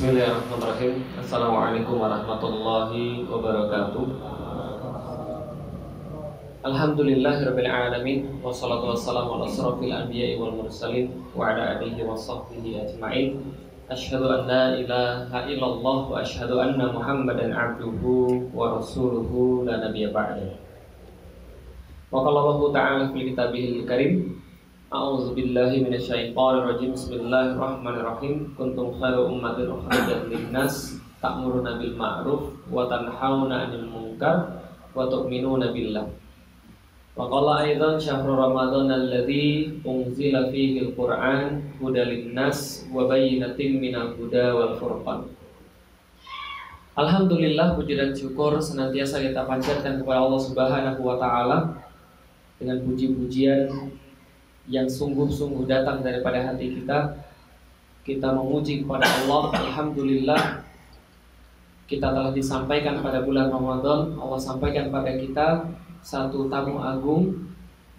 Bismillahirrahmanirrahim. Assalamualaikum warahmatullahi wabarakatuh. Alhamdulillahirrabbilalamin Wassalatu wassalamu ala asrafil anbiya wal mursalin Wa ala alihi wa sahbihi ajma'in. Ashhadu an la ilaha illallah Wa ashhadu anna muhammadan abduhu Wa rasuluhu la nabiya ba'da. Wa qallahu ta'ala fil kitabihil karim Rajim. Bismillahirrahmanirrahim. Kuntum khairu ummatin ukhrijat lin-nas ta'muruna bil ma'ruf wa tanhauna 'anil munkar wa tu'minuna billah. Wa qala aidan syahrul ramadan alladzi unzila fihi al-Qur'an hudal lin-nas wa bayyinatin minal huda wal furqan. Alhamdulillah puji dan syukur senantiasa kita panjatkan kepada Allah Subhanahu wa taala dengan puji-pujian yang sungguh-sungguh datang daripada hati kita kita memuji kepada Allah Alhamdulillah kita telah disampaikan pada bulan Ramadan Allah sampaikan pada kita satu tamu agung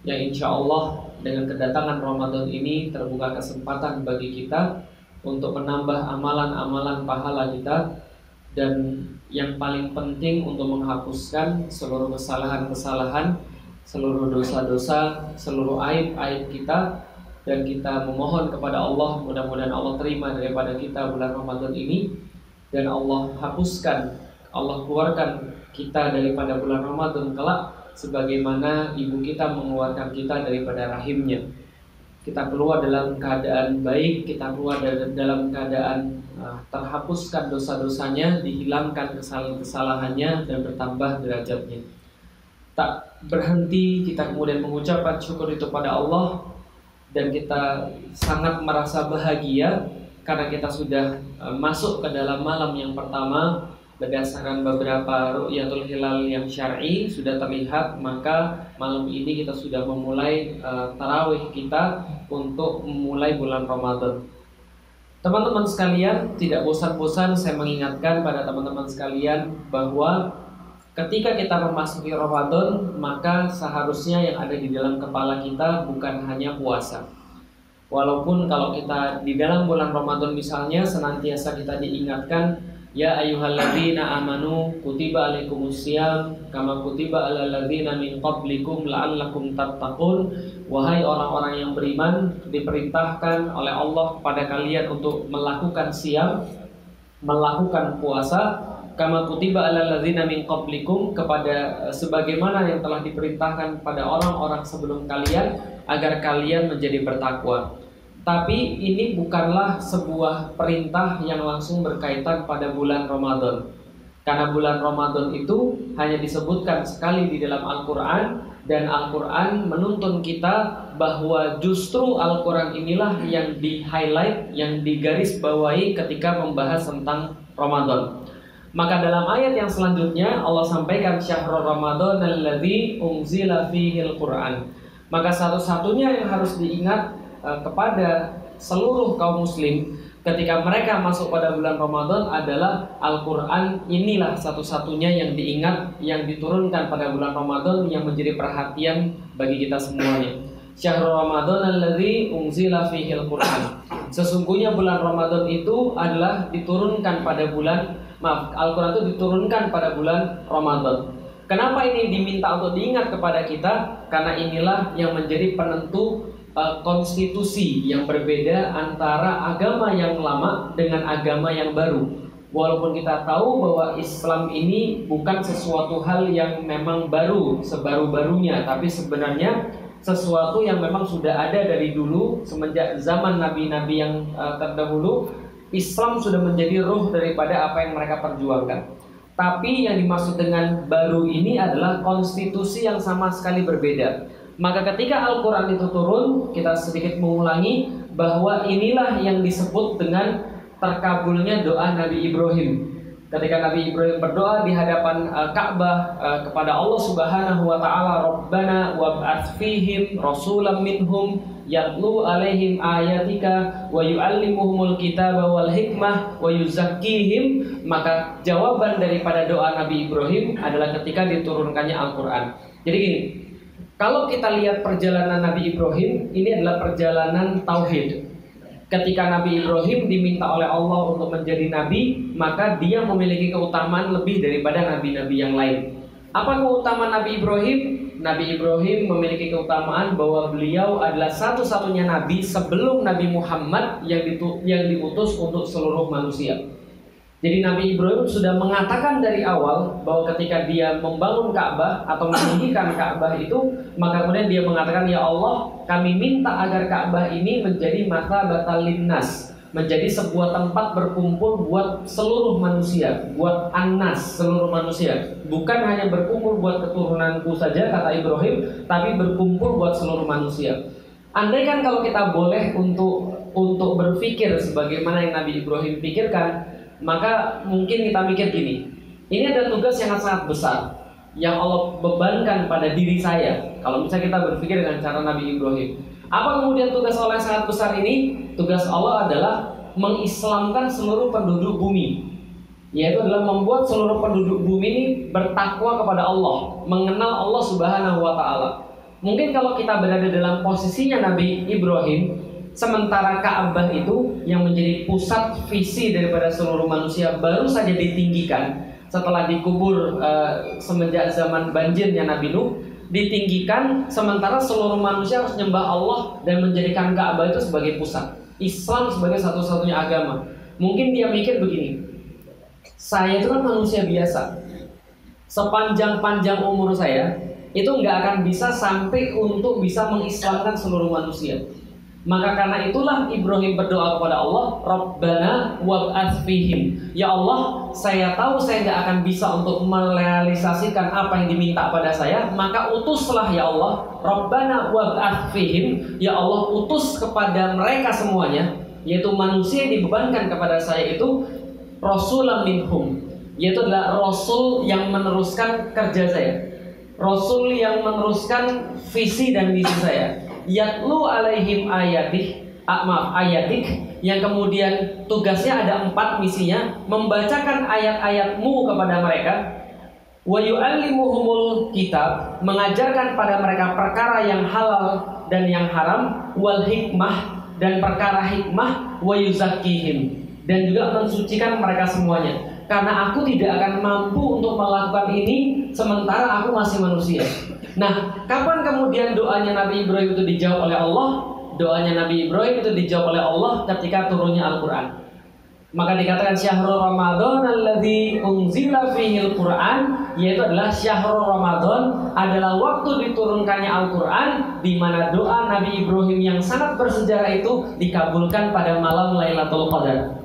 yang insya Allah dengan kedatangan Ramadan ini terbuka kesempatan bagi kita untuk menambah amalan-amalan pahala kita dan yang paling penting untuk menghapuskan seluruh kesalahan-kesalahan seluruh dosa-dosa, seluruh aib-aib kita dan kita memohon kepada Allah. Mudah-mudahan Allah terima daripada kita bulan Ramadan ini. Dan Allah hapuskan Allah keluarkan kita daripada bulan Ramadan kelak sebagaimana ibu kita mengeluarkan kita daripada rahimnya. Kita keluar dalam keadaan baik kita keluar dalam keadaan uh, terhapuskan dosa-dosanya dihilangkan kesalahan-kesalahannya dan bertambah derajatnya tak berhenti kita kemudian mengucapkan syukur itu pada Allah dan kita sangat merasa bahagia karena kita sudah e, masuk ke dalam malam yang pertama berdasarkan beberapa ru'yatul hilal yang syar'i sudah terlihat maka malam ini kita sudah memulai uh, tarawih kita untuk memulai bulan Ramadan. Teman-teman sekalian, tidak bosan-bosan saya mengingatkan pada teman-teman sekalian bahwa Ketika kita memasuki Ramadan, maka seharusnya yang ada di dalam kepala kita bukan hanya puasa. Walaupun kalau kita di dalam bulan Ramadan misalnya senantiasa kita diingatkan Ya ayyuhalladzina amanu kutiba alaikumusiyam kama kutiba alal ladzina min qablikum la'allakum tattaqun wahai orang-orang yang beriman diperintahkan oleh Allah kepada kalian untuk melakukan siam melakukan puasa kama kutiba alal ladzina min qablikum kepada eh, sebagaimana yang telah diperintahkan pada orang-orang sebelum kalian agar kalian menjadi bertakwa. Tapi ini bukanlah sebuah perintah yang langsung berkaitan pada bulan Ramadan. Karena bulan Ramadan itu hanya disebutkan sekali di dalam Al-Qur'an dan Al-Qur'an menuntun kita bahwa justru Al-Qur'an inilah yang di-highlight, yang digarisbawahi ketika membahas tentang Ramadan. Maka dalam ayat yang selanjutnya Allah sampaikan syahrul Ramadan alladzi unzila fihil Quran. Maka satu-satunya yang harus diingat uh, kepada seluruh kaum muslim ketika mereka masuk pada bulan Ramadan adalah Al-Qur'an inilah satu-satunya yang diingat yang diturunkan pada bulan Ramadan yang menjadi perhatian bagi kita semuanya. Syahrul Ramadan alladzi unzila fihil Quran. Sesungguhnya bulan Ramadan itu adalah diturunkan pada bulan maaf, Al-Quran itu diturunkan pada bulan Ramadan. Kenapa ini diminta untuk diingat kepada kita? Karena inilah yang menjadi penentu uh, konstitusi yang berbeda antara agama yang lama dengan agama yang baru. Walaupun kita tahu bahwa Islam ini bukan sesuatu hal yang memang baru, sebaru-barunya, tapi sebenarnya sesuatu yang memang sudah ada dari dulu semenjak zaman nabi-nabi yang uh, terdahulu Islam sudah menjadi ruh daripada apa yang mereka perjuangkan. Tapi yang dimaksud dengan baru ini adalah konstitusi yang sama sekali berbeda. Maka ketika Al-Quran itu turun, kita sedikit mengulangi bahwa inilah yang disebut dengan terkabulnya doa Nabi Ibrahim ketika Nabi Ibrahim berdoa di hadapan uh, Ka'bah uh, kepada Allah Subhanahu wa taala Rabbana wab'ats fihim rasulam minhum yatlu alaihim ayatika wa yu'allimuhumul kitaba wal hikmah wa yuzakkihim maka jawaban daripada doa Nabi Ibrahim adalah ketika diturunkannya Al-Qur'an. Jadi gini, kalau kita lihat perjalanan Nabi Ibrahim ini adalah perjalanan tauhid. ketika Nabi Ibrahim diminta oleh Allah untuk menjadi nabi, maka dia memiliki keutamaan lebih daripada nabi-nabi yang lain. Apa keutamaan Nabi Ibrahim? Nabi Ibrahim memiliki keutamaan bahwa beliau adalah satu-satunya nabi sebelum Nabi Muhammad yang yang diutus untuk seluruh manusia. Jadi Nabi Ibrahim sudah mengatakan dari awal bahwa ketika dia membangun Ka'bah atau meninggikan Ka'bah itu, maka kemudian dia mengatakan ya Allah, kami minta agar Ka'bah ini menjadi mata batal linnas, menjadi sebuah tempat berkumpul buat seluruh manusia, buat anas seluruh manusia. Bukan hanya berkumpul buat keturunanku saja kata Ibrahim, tapi berkumpul buat seluruh manusia. Andai kan kalau kita boleh untuk untuk berpikir sebagaimana yang Nabi Ibrahim pikirkan, maka mungkin kita mikir gini, ini ada tugas yang sangat besar yang Allah bebankan pada diri saya. Kalau misalnya kita berpikir dengan cara Nabi Ibrahim, apa kemudian tugas Allah yang sangat besar ini? Tugas Allah adalah mengislamkan seluruh penduduk bumi yaitu adalah membuat seluruh penduduk bumi ini bertakwa kepada Allah, mengenal Allah Subhanahu wa taala. Mungkin kalau kita berada dalam posisinya Nabi Ibrahim, Sementara Ka'bah itu yang menjadi pusat visi daripada seluruh manusia baru saja ditinggikan setelah dikubur uh, semenjak zaman banjirnya Nabi Nuh ditinggikan sementara seluruh manusia harus nyembah Allah dan menjadikan Ka'bah itu sebagai pusat. Islam sebagai satu-satunya agama. Mungkin dia mikir begini. Saya itu kan manusia biasa. Sepanjang-panjang umur saya itu nggak akan bisa sampai untuk bisa mengislamkan seluruh manusia. Maka karena itulah Ibrahim berdoa kepada Allah, Rabbana wab'ats fihim. Ya Allah, saya tahu saya tidak akan bisa untuk merealisasikan apa yang diminta pada saya, maka utuslah ya Allah, Rabbana wab'ats fihim. Ya Allah, utus kepada mereka semuanya, yaitu manusia yang dibebankan kepada saya itu rasulam minhum, yaitu adalah rasul yang meneruskan kerja saya. Rasul yang meneruskan visi dan misi saya yatlu alaihim ayatih ah, maaf ayatik yang kemudian tugasnya ada empat misinya membacakan ayat-ayatmu kepada mereka. Wa yu'allimuhumul kitab mengajarkan pada mereka perkara yang halal dan yang haram wal hikmah dan perkara hikmah wa yuzakkihim. Dan juga mensucikan mereka semuanya. Karena aku tidak akan mampu untuk melakukan ini sementara aku masih manusia. Nah, kapan kemudian doanya Nabi Ibrahim itu dijawab oleh Allah? Doanya Nabi Ibrahim itu dijawab oleh Allah ketika turunnya Al-Qur'an. Maka dikatakan syahrul Ramadan alladzi unzila fihi Al-Qur'an yaitu adalah syahrul Ramadan adalah waktu diturunkannya Al-Qur'an di mana doa Nabi Ibrahim yang sangat bersejarah itu dikabulkan pada malam Lailatul Qadar.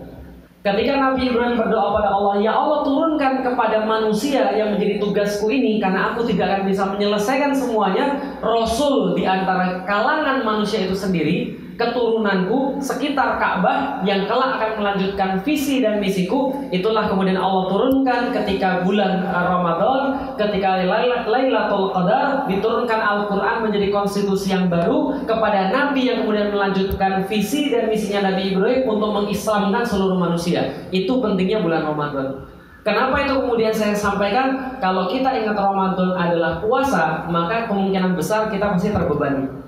Ketika Nabi Ibrahim berdoa pada Allah, "Ya Allah, turunkan kepada manusia yang menjadi tugasku ini karena aku tidak akan bisa menyelesaikan semuanya." Rasul di antara kalangan manusia itu sendiri keturunanku sekitar Ka'bah yang kelak akan melanjutkan visi dan misiku. Itulah kemudian Allah turunkan ketika bulan Ramadan ketika Lailatul Qadar diturunkan Al-Qur'an menjadi konstitusi yang baru kepada nabi yang kemudian melanjutkan visi dan misinya Nabi Ibrahim untuk mengislamkan seluruh manusia. Itu pentingnya bulan Ramadan. Kenapa itu kemudian saya sampaikan? Kalau kita ingat Ramadan adalah puasa, maka kemungkinan besar kita pasti terbebani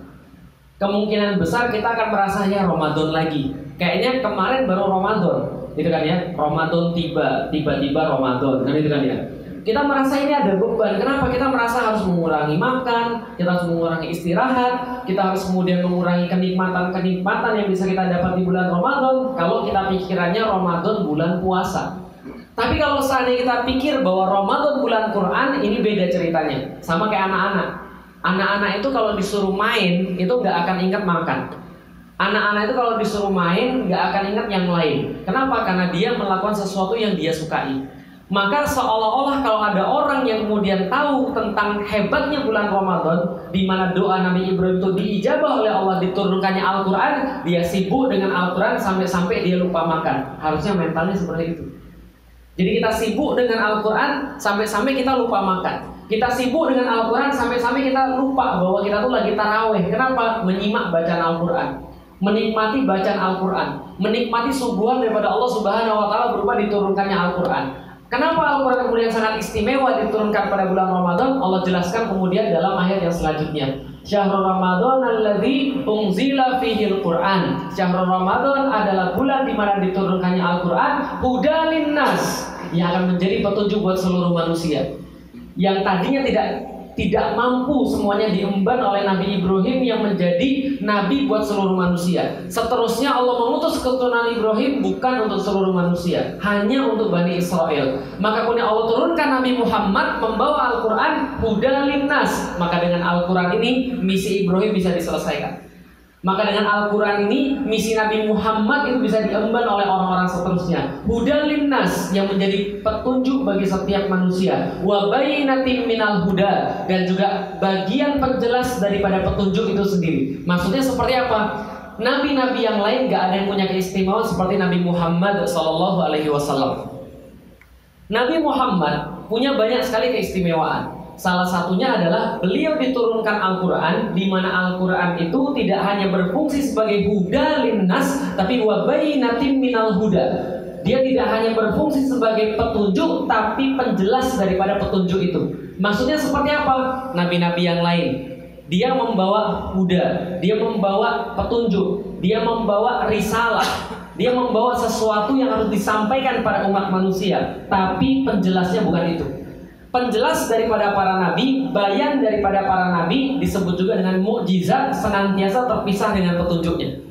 kemungkinan besar kita akan merasa ya Ramadan lagi. Kayaknya kemarin baru Ramadan, gitu kan ya. Ramadan tiba, tiba-tiba Ramadan, kan itu kan ya. Kita merasa ini ada beban. Kenapa kita merasa harus mengurangi makan, kita harus mengurangi istirahat, kita harus kemudian mengurangi kenikmatan-kenikmatan yang bisa kita dapat di bulan Ramadan. Kalau kita pikirannya Ramadan bulan puasa. Tapi kalau seandainya kita pikir bahwa Ramadan bulan Quran ini beda ceritanya, sama kayak anak-anak. Anak-anak itu kalau disuruh main itu nggak akan ingat makan. Anak-anak itu kalau disuruh main nggak akan ingat yang lain. Kenapa? Karena dia melakukan sesuatu yang dia sukai. Maka seolah-olah kalau ada orang yang kemudian tahu tentang hebatnya bulan Ramadan, di mana doa Nabi Ibrahim itu diijabah oleh Allah diturunkannya Al-Quran, dia sibuk dengan Al-Quran sampai-sampai dia lupa makan. Harusnya mentalnya seperti itu. Jadi kita sibuk dengan Al-Quran sampai-sampai kita lupa makan. Kita sibuk dengan Al-Quran sampai-sampai kita lupa bahwa kita tuh lagi taraweh. Kenapa? Menyimak bacaan Al-Quran. Menikmati bacaan Al-Quran. Menikmati subuhan daripada Allah Subhanahu wa Ta'ala berupa diturunkannya Al-Quran. Kenapa Al-Quran kemudian sangat istimewa diturunkan pada bulan Ramadan? Allah jelaskan kemudian dalam ayat yang selanjutnya. Syahrul Ramadan alladzi unzila fihi al-Qur'an. Syahrul Ramadan adalah bulan di mana diturunkannya Al-Qur'an hudalin nas yang akan menjadi petunjuk buat seluruh manusia. Yang tadinya tidak tidak mampu semuanya diemban oleh Nabi Ibrahim yang menjadi nabi buat seluruh manusia. Seterusnya Allah mengutus keturunan Ibrahim bukan untuk seluruh manusia, hanya untuk Bani Israel. Maka kemudian Allah turunkan Nabi Muhammad membawa Al-Quran huda. Maka dengan Al-Quran ini misi Ibrahim bisa diselesaikan. Maka dengan Al-Quran ini misi Nabi Muhammad itu bisa diemban oleh orang-orang seterusnya. Huda linnas yang menjadi petunjuk bagi setiap manusia. Wabayinatim minal huda dan juga bagian penjelas daripada petunjuk itu sendiri. Maksudnya seperti apa? Nabi-nabi yang lain gak ada yang punya keistimewaan seperti Nabi Muhammad Sallallahu Alaihi Wasallam. Nabi Muhammad punya banyak sekali keistimewaan. Salah satunya adalah beliau diturunkan Al-Quran di mana Al-Quran itu tidak hanya berfungsi sebagai huda linnas tapi wabayinatim minal huda. Dia tidak hanya berfungsi sebagai petunjuk tapi penjelas daripada petunjuk itu. Maksudnya seperti apa? Nabi-nabi yang lain. Dia membawa huda, dia membawa petunjuk, dia membawa risalah, dia membawa sesuatu yang harus disampaikan pada umat manusia, tapi penjelasnya bukan itu penjelas daripada para nabi, bayan daripada para nabi disebut juga dengan mukjizat senantiasa terpisah dengan petunjuknya.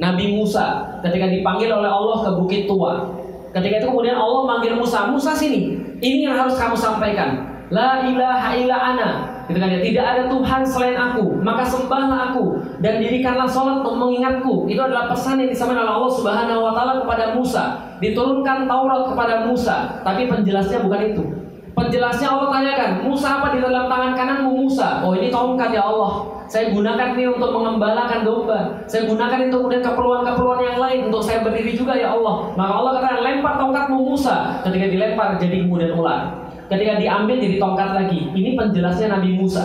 Nabi Musa ketika dipanggil oleh Allah ke bukit tua. Ketika itu kemudian Allah manggil Musa, Musa sini. Ini yang harus kamu sampaikan. La ilaha illa ana. Gitu kan ya, tidak ada Tuhan selain aku, maka sembahlah aku dan dirikanlah sholat untuk mengingatku. Itu adalah pesan yang disampaikan oleh Allah Subhanahu wa taala kepada Musa. Diturunkan Taurat kepada Musa, tapi penjelasnya bukan itu. Penjelasnya Allah tanyakan, Musa apa di dalam tangan kananmu Musa? Oh ini tongkat ya Allah. Saya gunakan ini untuk mengembalakan domba. Saya gunakan itu kemudian keperluan-keperluan yang lain untuk saya berdiri juga ya Allah. Maka Allah katakan lempar tongkatmu Musa. Ketika dilempar jadi kemudian ular. Ketika diambil jadi tongkat lagi. Ini penjelasnya Nabi Musa.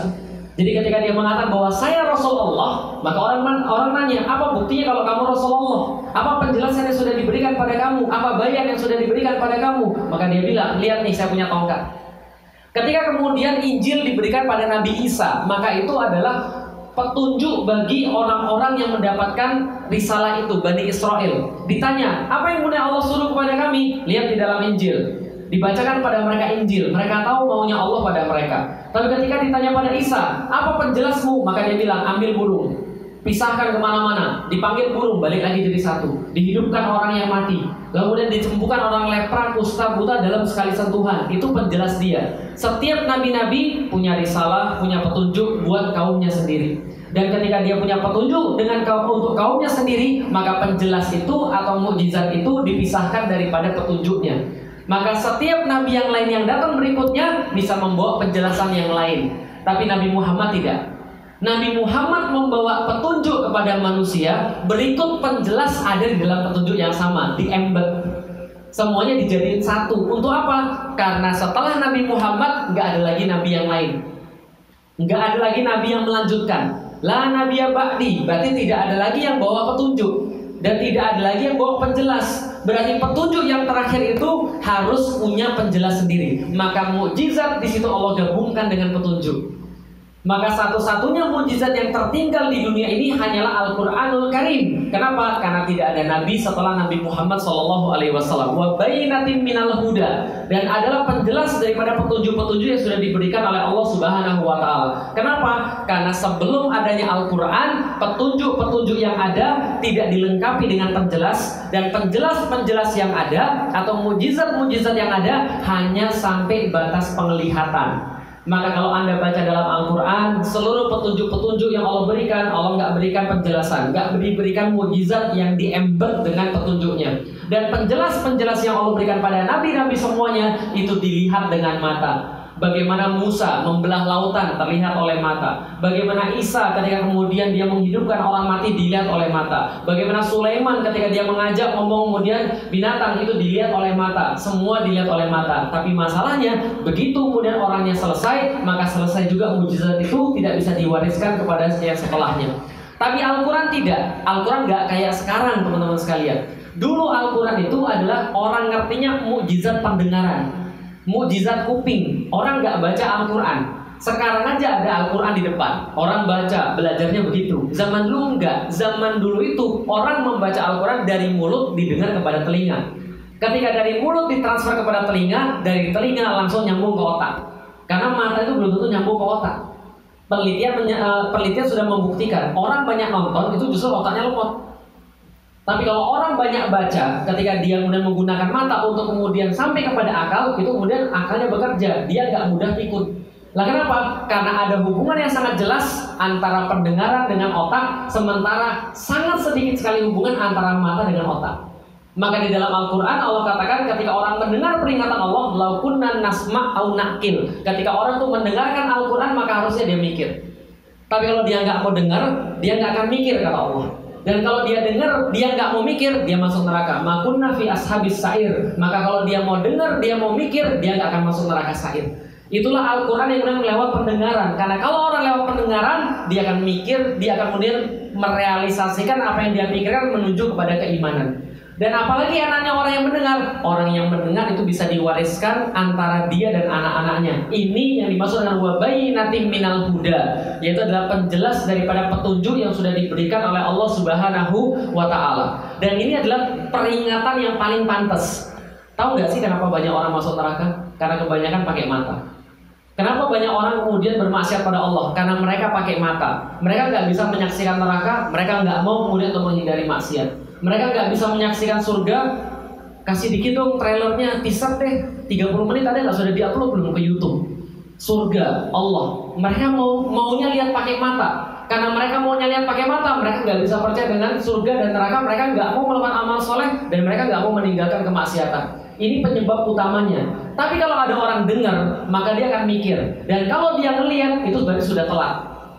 Jadi ketika dia mengatakan bahwa saya Rasulullah, maka orang orang nanya, apa buktinya kalau kamu Rasulullah? Apa penjelasan yang sudah diberikan pada kamu? Apa bayan yang sudah diberikan pada kamu? Maka dia bilang, lihat nih saya punya tongkat. Ketika kemudian Injil diberikan pada Nabi Isa, maka itu adalah petunjuk bagi orang-orang yang mendapatkan risalah itu, Bani Israel. Ditanya, apa yang kemudian Allah suruh kepada kami? Lihat di dalam Injil dibacakan pada mereka Injil, mereka tahu maunya Allah pada mereka. Tapi ketika ditanya pada Isa, apa penjelasmu? Maka dia bilang, ambil burung, pisahkan ke mana-mana, dipanggil burung, balik lagi jadi satu, dihidupkan orang yang mati, kemudian dicembuhkan orang lepra, kusta, buta dalam sekali sentuhan. Itu penjelas dia. Setiap nabi-nabi punya risalah, punya petunjuk buat kaumnya sendiri. Dan ketika dia punya petunjuk dengan kaum untuk kaumnya sendiri, maka penjelas itu atau mukjizat itu dipisahkan daripada petunjuknya. Maka setiap nabi yang lain yang datang berikutnya bisa membawa penjelasan yang lain. Tapi Nabi Muhammad tidak. Nabi Muhammad membawa petunjuk kepada manusia, berikut penjelas ada di dalam petunjuk yang sama, di embed. Semuanya dijadiin satu. Untuk apa? Karena setelah Nabi Muhammad nggak ada lagi nabi yang lain. Nggak ada lagi nabi yang melanjutkan. La nabi ba'di, berarti tidak ada lagi yang bawa petunjuk dan tidak ada lagi yang bawa penjelas. Berarti petunjuk yang terakhir itu harus punya penjelas sendiri. Maka mukjizat di situ Allah gabungkan dengan petunjuk. Maka satu-satunya mujizat yang tertinggal di dunia ini hanyalah Al-Qur'anul Karim. Kenapa? Karena tidak ada nabi setelah Nabi Muhammad SAW. alaihi wasallam. Wa minal huda dan adalah penjelas daripada petunjuk-petunjuk yang sudah diberikan oleh Allah Subhanahu wa taala. Kenapa? Karena sebelum adanya Al-Qur'an, petunjuk-petunjuk yang ada tidak dilengkapi dengan penjelas dan penjelas-penjelas yang ada atau mujizat-mujizat yang ada hanya sampai batas penglihatan. Maka kalau Anda baca dalam Al-Quran, seluruh petunjuk-petunjuk yang Allah berikan, Allah nggak berikan penjelasan, nggak diberikan mujizat yang diembed dengan petunjuknya. Dan penjelas-penjelas yang Allah berikan pada nabi-nabi semuanya itu dilihat dengan mata. Bagaimana Musa membelah lautan terlihat oleh mata. Bagaimana Isa ketika kemudian dia menghidupkan orang mati dilihat oleh mata. Bagaimana Sulaiman ketika dia mengajak ngomong kemudian binatang itu dilihat oleh mata. Semua dilihat oleh mata. Tapi masalahnya begitu kemudian orangnya selesai maka selesai juga mujizat itu tidak bisa diwariskan kepada yang setelahnya. Tapi Al-Quran tidak. Al-Quran nggak kayak sekarang teman-teman sekalian. Dulu Al-Quran itu adalah orang ngertinya mujizat pendengaran mukjizat kuping. Orang nggak baca Al-Quran. Sekarang aja ada Al-Quran di depan. Orang baca, belajarnya begitu. Zaman dulu enggak Zaman dulu itu orang membaca Al-Quran dari mulut didengar kepada telinga. Ketika dari mulut ditransfer kepada telinga Dari telinga langsung nyambung ke otak. Karena mata itu belum tentu nyambung ke otak. Penelitian, eh, penelitian sudah membuktikan Orang banyak nonton itu justru otaknya lemot tapi kalau orang banyak baca, ketika dia kemudian menggunakan mata untuk kemudian sampai kepada akal, itu kemudian akalnya bekerja, dia nggak mudah pikun. Lah kenapa? Karena ada hubungan yang sangat jelas antara pendengaran dengan otak, sementara sangat sedikit sekali hubungan antara mata dengan otak. Maka di dalam Al-Quran Allah katakan ketika orang mendengar peringatan Allah, laukunna nasma au nakil. Ketika orang itu mendengarkan Al-Quran maka harusnya dia mikir. Tapi kalau dia nggak mau dengar, dia nggak akan mikir kata Allah. Dan kalau dia dengar, dia nggak mau mikir, dia masuk neraka. Makunna fi ashabis sair. Maka kalau dia mau dengar, dia mau mikir, dia nggak akan masuk neraka sair. Itulah Al-Quran yang kemudian lewat pendengaran. Karena kalau orang lewat pendengaran, dia akan mikir, dia akan kemudian merealisasikan apa yang dia pikirkan menuju kepada keimanan. Dan apalagi anaknya orang yang mendengar, orang yang mendengar itu bisa diwariskan antara dia dan anak-anaknya. Ini yang dimaksud dengan wabayi nanti minal huda, yaitu adalah penjelas daripada petunjuk yang sudah diberikan oleh Allah Subhanahu wa taala. Dan ini adalah peringatan yang paling pantas. Tahu nggak sih kenapa banyak orang masuk neraka? Karena kebanyakan pakai mata. Kenapa banyak orang kemudian bermaksiat pada Allah? Karena mereka pakai mata. Mereka nggak bisa menyaksikan neraka, mereka nggak mau kemudian untuk menghindari maksiat. Mereka nggak bisa menyaksikan surga. Kasih dikit dong trailernya, teaser deh. 30 menit ada nggak sudah diupload belum ke YouTube? Surga, Allah. Mereka mau maunya lihat pakai mata. Karena mereka mau lihat pakai mata, mereka nggak bisa percaya dengan surga dan neraka. Mereka nggak mau melakukan amal soleh dan mereka nggak mau meninggalkan kemaksiatan. Ini penyebab utamanya. Tapi kalau ada orang dengar, maka dia akan mikir. Dan kalau dia ngelihat, itu berarti sudah telat.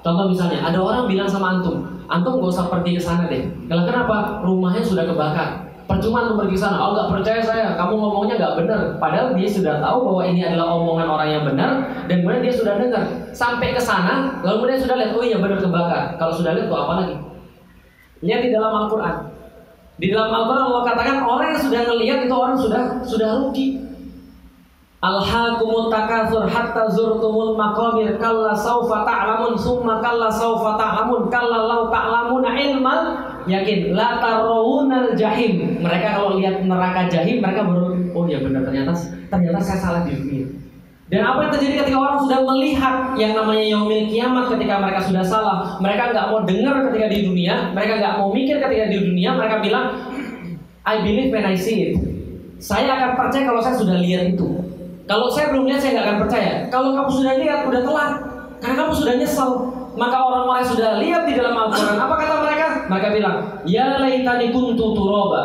Contoh misalnya, ada orang bilang sama antum, antum gak usah pergi ke sana deh. Kalau kenapa? Rumahnya sudah kebakar. Percuma antum pergi ke sana. Oh nggak percaya saya, kamu ngomongnya nggak benar. Padahal dia sudah tahu bahwa ini adalah omongan orang yang benar dan kemudian dia sudah dengar. Sampai ke sana, lalu kemudian sudah lihat, oh iya benar kebakar. Kalau sudah lihat, tuh apa lagi? Lihat di dalam Al-Quran. Di dalam Al-Quran Allah katakan orang yang sudah melihat itu orang sudah sudah rugi. Alhaakumut takatsur hatta zurtumul maqabir kalla saufa ta'lamun summa kalla saufa ta'lamun kalla law ta'lamuna ilmal yakin la tarawunal jahim. Mereka kalau lihat neraka jahim mereka baru oh ya benar ternyata ternyata saya salah di dunia. Dan apa yang terjadi ketika orang sudah melihat yang namanya yaumil kiamat ketika mereka sudah salah, mereka nggak mau dengar ketika di dunia, mereka nggak mau mikir ketika di dunia, mereka bilang, I believe when I see it. Saya akan percaya kalau saya sudah lihat itu. Kalau saya belum lihat, saya nggak akan percaya. Kalau kamu sudah lihat, udah telat. Karena kamu sudah nyesel. Maka orang-orang yang sudah lihat di dalam Al-Quran, apa kata mereka? Mereka bilang, Ya laitani kuntu turoba.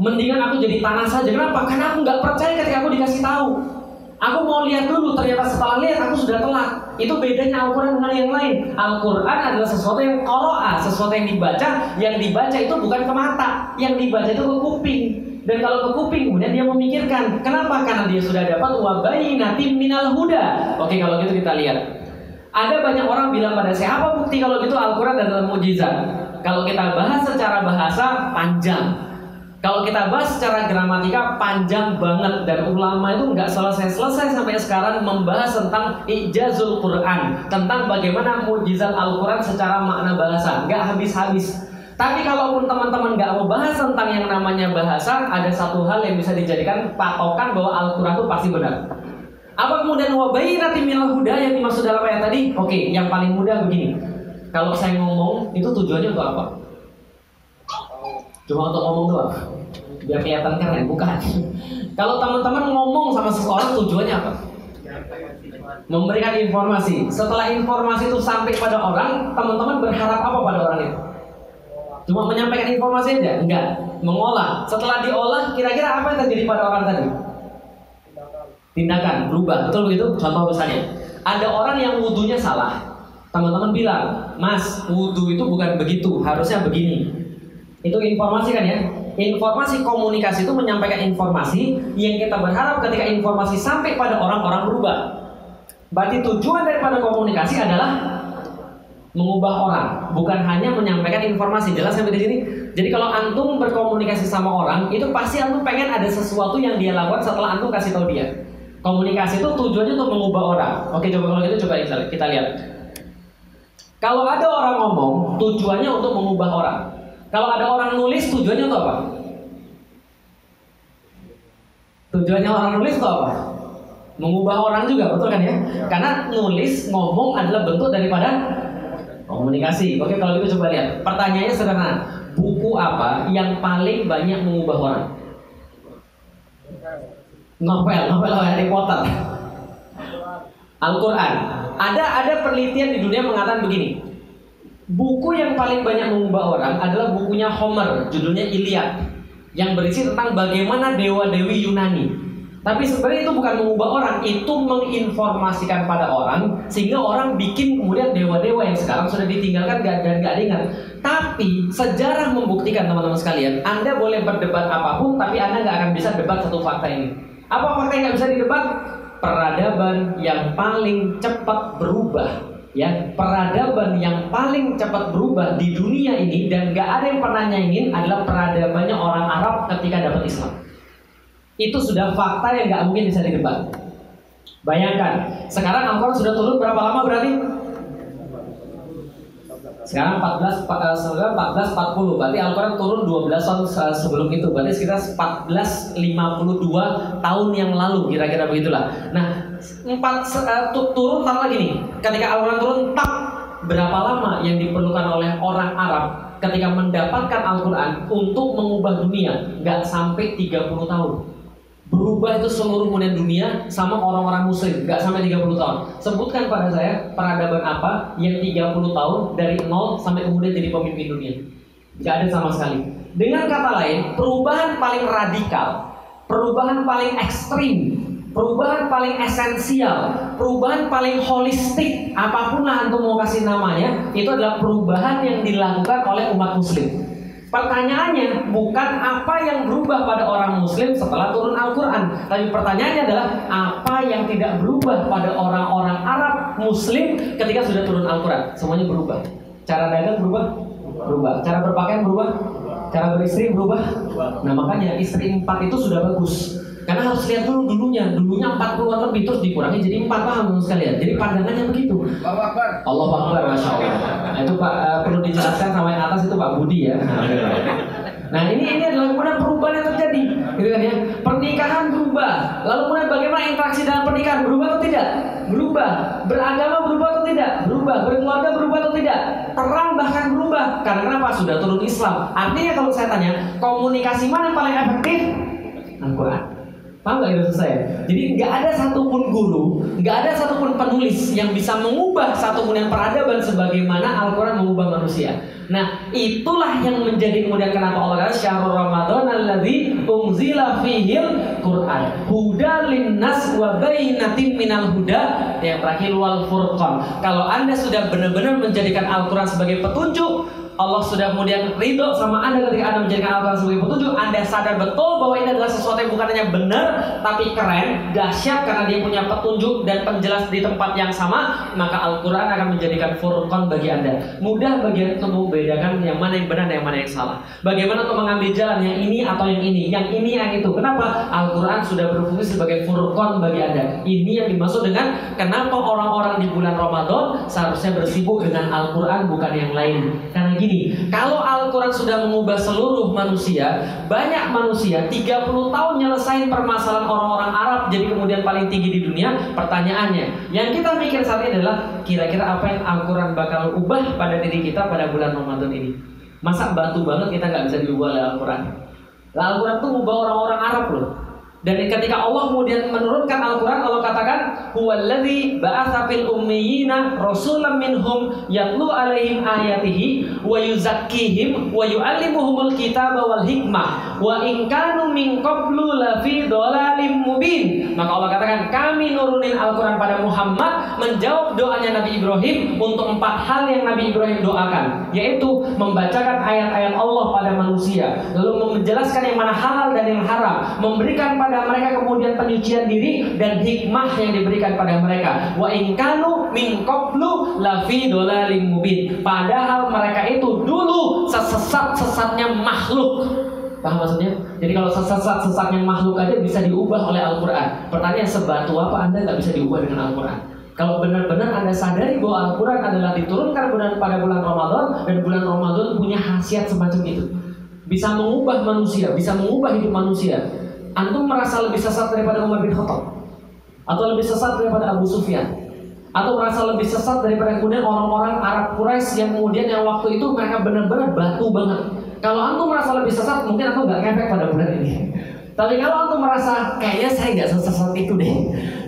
Mendingan aku jadi tanah saja. Kenapa? Karena aku nggak percaya ketika aku dikasih tahu. Aku mau lihat dulu, ternyata setelah lihat aku sudah telat. Itu bedanya Al-Quran dengan yang lain. Al-Quran adalah sesuatu yang koroa, sesuatu yang dibaca. Yang dibaca itu bukan ke mata, yang dibaca itu ke kuping. Dan kalau ke kuping, kemudian dia memikirkan. Kenapa? Karena dia sudah dapat wabai natim minal huda. Oke, kalau gitu kita lihat. Ada banyak orang bilang pada saya, apa bukti kalau gitu Al-Quran adalah mujizat? Kalau kita bahas secara bahasa, panjang. Kalau kita bahas secara gramatika panjang banget dan ulama itu nggak selesai-selesai sampai sekarang membahas tentang ijazul Quran, tentang bagaimana mujizat Al-Quran secara makna bahasa, nggak habis-habis. Tapi kalaupun teman-teman nggak mau bahas tentang yang namanya bahasa, ada satu hal yang bisa dijadikan patokan bahwa Al-Quran itu pasti benar. Apa kemudian wabayinati minal huda yang dimaksud dalam ayat tadi? Oke, yang paling mudah begini. Kalau saya ngomong, itu tujuannya untuk apa? Cuma untuk ngomong doang. Biar kelihatan keren, bukan. Kalau teman-teman ngomong sama seseorang tujuannya apa? Memberikan informasi. Setelah informasi itu sampai pada orang, teman-teman berharap apa pada orang itu? Cuma menyampaikan informasi aja? Enggak. Mengolah. Setelah diolah, kira-kira apa yang terjadi pada orang tadi? Tindakan, berubah. Betul begitu? Contoh misalnya. Ada orang yang wudhunya salah. Teman-teman bilang, Mas, wudhu itu bukan begitu, harusnya begini. Itu informasi kan ya? Informasi komunikasi itu menyampaikan informasi yang kita berharap ketika informasi sampai pada orang-orang berubah. Berarti tujuan daripada komunikasi adalah mengubah orang, bukan hanya menyampaikan informasi. Jelas sampai di sini. Jadi kalau antum berkomunikasi sama orang, itu pasti antum pengen ada sesuatu yang dia lakukan setelah antum kasih tahu dia. Komunikasi itu tujuannya untuk mengubah orang. Oke, coba kalau gitu coba kita lihat. Kalau ada orang ngomong, tujuannya untuk mengubah orang. Kalau ada orang nulis, tujuannya untuk apa? Tujuannya orang nulis itu apa? Mengubah orang juga, betul kan ya? Karena nulis, ngomong adalah bentuk daripada komunikasi. Oke, kalau gitu coba lihat. Pertanyaannya sederhana. Buku apa yang paling banyak mengubah orang? Novel, novel Harry Potter. Al-Quran. Ada ada penelitian di dunia mengatakan begini. Buku yang paling banyak mengubah orang adalah bukunya Homer, judulnya Iliad, yang berisi tentang bagaimana dewa-dewi Yunani. Tapi sebenarnya itu bukan mengubah orang, itu menginformasikan pada orang sehingga orang bikin kemudian dewa-dewa yang sekarang sudah ditinggalkan dan gak diingat. Tapi sejarah membuktikan teman-teman sekalian, Anda boleh berdebat apa pun, tapi Anda nggak akan bisa debat satu fakta ini. Apa fakta yang nggak bisa didebat? Peradaban yang paling cepat berubah ya peradaban yang paling cepat berubah di dunia ini dan gak ada yang pernah nyanyiin adalah peradabannya orang Arab ketika dapat Islam. Itu sudah fakta yang nggak mungkin bisa didebat. Bayangkan, sekarang Al-Quran sudah turun berapa lama berarti? Sekarang 14 eh, sekarang 14 40 berarti Al-Quran turun 12 tahun sebelum itu berarti sekitar 1452 tahun yang lalu kira-kira begitulah. Nah, empat uh, turun lagi nih. Ketika Al-Quran turun tak berapa lama yang diperlukan oleh orang Arab ketika mendapatkan Al-Quran untuk mengubah dunia? Gak sampai 30 tahun berubah itu seluruh kemudian dunia sama orang-orang muslim nggak sampai 30 tahun. Sebutkan pada saya peradaban apa yang 30 tahun dari nol sampai kemudian jadi pemimpin dunia. Nggak ada sama sekali. Dengan kata lain perubahan paling radikal perubahan paling ekstrim perubahan paling esensial perubahan paling holistik apa pun lah antum mau kasih namanya itu adalah perubahan yang dilakukan oleh umat muslim Pertanyaannya bukan apa yang berubah pada orang muslim setelah turun Al-Quran Tapi pertanyaannya adalah apa yang tidak berubah pada orang-orang Arab muslim ketika sudah turun Al-Quran Semuanya berubah Cara dagang berubah? Berubah Cara berpakaian berubah? Cara beristri berubah? Nah makanya istri empat itu sudah bagus karena harus lihat dulu dulunya, dulunya 40-an lebih terus dikurangi jadi 4 paham sekalian. Jadi pandangannya begitu. Allah Akbar. Allah Akbar, Masya Allah. Nah, itu Pak uh, perlu dijelaskan sama yang atas itu Pak Budi ya. Nah ini ini adalah kemudian perubahan yang terjadi, gitu kan ya. Pernikahan berubah, lalu kemudian bagaimana interaksi dalam pernikahan berubah atau tidak? Berubah. Beragama berubah atau tidak? Berubah. Berkeluarga berubah atau tidak? Perang bahkan berubah. Karena kenapa? Sudah turun Islam. Artinya kalau saya tanya, komunikasi mana yang paling efektif? Al-Quran. Paham gak itu saya? Jadi nggak ada satupun guru, nggak ada satupun penulis yang bisa mengubah satu kemudian peradaban sebagaimana Al-Quran mengubah manusia. Nah, itulah yang menjadi kemudian kenapa Allah kata syahrul Ramadan alladzi unzila fihil Quran. Huda linnas wa bainatin minal huda yang terakhir wal furqan. Kalau Anda sudah benar-benar menjadikan Al-Quran sebagai petunjuk, Allah sudah kemudian ridho sama Anda ketika Anda menjadikan Al-Quran sebagai petunjuk, Anda sadar betul bahwa ini adalah sesuatu yang bukan hanya benar, tapi keren, dahsyat karena dia punya petunjuk dan penjelas di tempat yang sama, maka Al-Quran akan menjadikan furqan bagi Anda. Mudah bagi Anda untuk membedakan yang mana yang benar dan yang mana yang salah. Bagaimana untuk mengambil jalan yang ini atau yang ini, yang ini yang itu. Kenapa? Al-Quran sudah berfungsi sebagai furqan bagi Anda. Ini yang dimaksud dengan kenapa orang-orang di bulan Ramadan seharusnya bersibuk dengan Al-Quran bukan yang lain. Karena gini, kalau Al-Quran sudah mengubah seluruh manusia, banyak manusia 30 tahun nyelesain permasalahan orang-orang Arab jadi kemudian paling tinggi di dunia, pertanyaannya, yang kita mikir saat ini adalah kira-kira apa yang Al-Quran bakal ubah pada diri kita pada bulan Ramadan ini. Masa batu banget kita nggak bisa diubah oleh Al-Quran? Al-Quran tuh ubah orang-orang Arab loh. Dan ketika Allah kemudian menurunkan Al-Quran, Allah katakan, Huwaladzi ba'atha fil ummiyina rasulam minhum yatlu alaihim ayatihi wa yuzakkihim wa yu'allimuhumul kitaba wal hikmah wa in kanu min qablu lafi dhalalim mubin. Maka Allah katakan, kami nurunin Al-Quran pada Muhammad menjawab doanya Nabi Ibrahim untuk empat hal yang Nabi Ibrahim doakan, yaitu membacakan ayat-ayat Allah pada manusia, lalu menjelaskan yang mana halal dan yang haram, memberikan pada kepada mereka kemudian penyucian diri dan hikmah yang diberikan pada mereka. Wa inkanu min qablu lafi dolalim mubin. Padahal mereka itu dulu sesat-sesatnya makhluk. Paham maksudnya? Jadi kalau sesat-sesatnya makhluk aja bisa diubah oleh Al-Quran. Pertanyaan sebatu apa Anda nggak bisa diubah dengan Al-Quran? Kalau benar-benar Anda sadari bahwa Al-Quran adalah diturunkan pada bulan Ramadan dan bulan Ramadan punya khasiat semacam itu. Bisa mengubah manusia, bisa mengubah hidup manusia. Antum merasa lebih sesat daripada Umar bin Khattab? Atau lebih sesat daripada Abu Sufyan? atau merasa lebih sesat daripada kemudian orang-orang Arab Quraisy yang kemudian yang waktu itu mereka benar-benar batu banget. Kalau antum merasa lebih sesat, mungkin antum nggak ngefek pada bulan ini. Tapi kalau antum merasa kayaknya saya nggak sesat itu deh.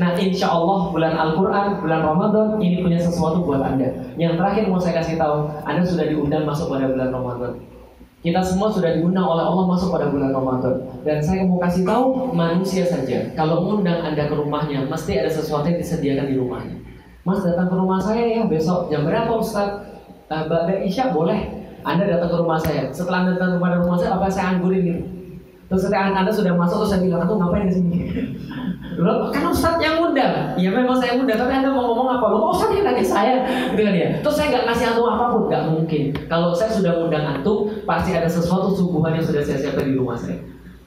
Nah, insya Allah bulan Al-Quran, bulan Ramadan ini punya sesuatu buat anda. Yang terakhir mau saya kasih tahu, anda sudah diundang masuk pada bulan Ramadan. Kita semua sudah diundang oleh Allah masuk pada bulan Ramadan. Dan saya mau kasih tahu manusia saja. Kalau mengundang anda ke rumahnya, mesti ada sesuatu yang disediakan di rumahnya. Mas datang ke rumah saya ya besok jam berapa Ustaz? Uh, Mbak Isya boleh. Anda datang ke rumah saya. Setelah Anda datang kepada rumah saya, apa saya anggurin gitu? Terus ketika Anda sudah masuk, terus saya bilang, tuh ngapain di sini? Kan Ustaz yang undang. Ya memang saya undang, tapi Anda mau ngomong apa? Loh, Ustaz yang nanya saya. Gitu kan ya. Terus saya nggak ngasih antum apa pun, nggak mungkin. Kalau saya sudah undang antum, pasti ada sesuatu suguhan yang sudah saya siapkan di rumah saya.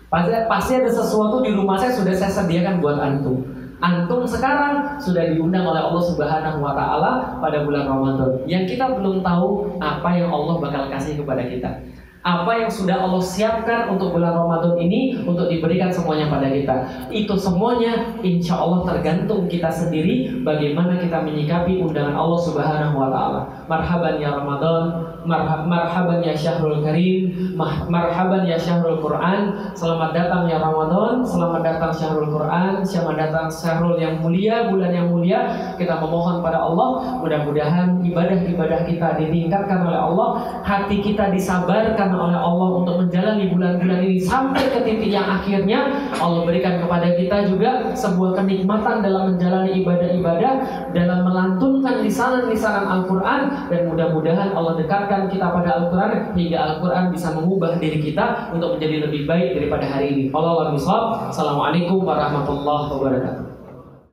Pasti, pasti ada sesuatu di rumah saya sudah saya sediakan buat antum. Antum sekarang sudah diundang oleh Allah Subhanahu wa taala pada bulan Ramadan. Yang kita belum tahu apa yang Allah bakal kasih kepada kita apa yang sudah Allah siapkan untuk bulan Ramadan ini untuk diberikan semuanya pada kita. Itu semuanya insya Allah tergantung kita sendiri bagaimana kita menyikapi undangan Allah Subhanahu wa taala. Marhaban ya Ramadan, marhab, marhaban ya Syahrul Karim, marhaban ya Syahrul Quran. Selamat datang ya Ramadan, selamat datang Syahrul Quran, selamat datang Syahrul yang mulia, bulan yang mulia. Kita memohon pada Allah mudah-mudahan ibadah-ibadah kita ditingkatkan oleh Allah, hati kita disabarkan oleh Allah untuk menjalani bulan-bulan ini sampai ke titik yang akhirnya Allah berikan kepada kita juga sebuah kenikmatan dalam menjalani ibadah-ibadah dalam melantunkan lisanan-lisanan Al-Quran dan mudah-mudahan Allah dekatkan kita pada Al-Quran hingga Al-Quran bisa mengubah diri kita untuk menjadi lebih baik daripada hari ini. Allah Assalamualaikum warahmatullahi wabarakatuh.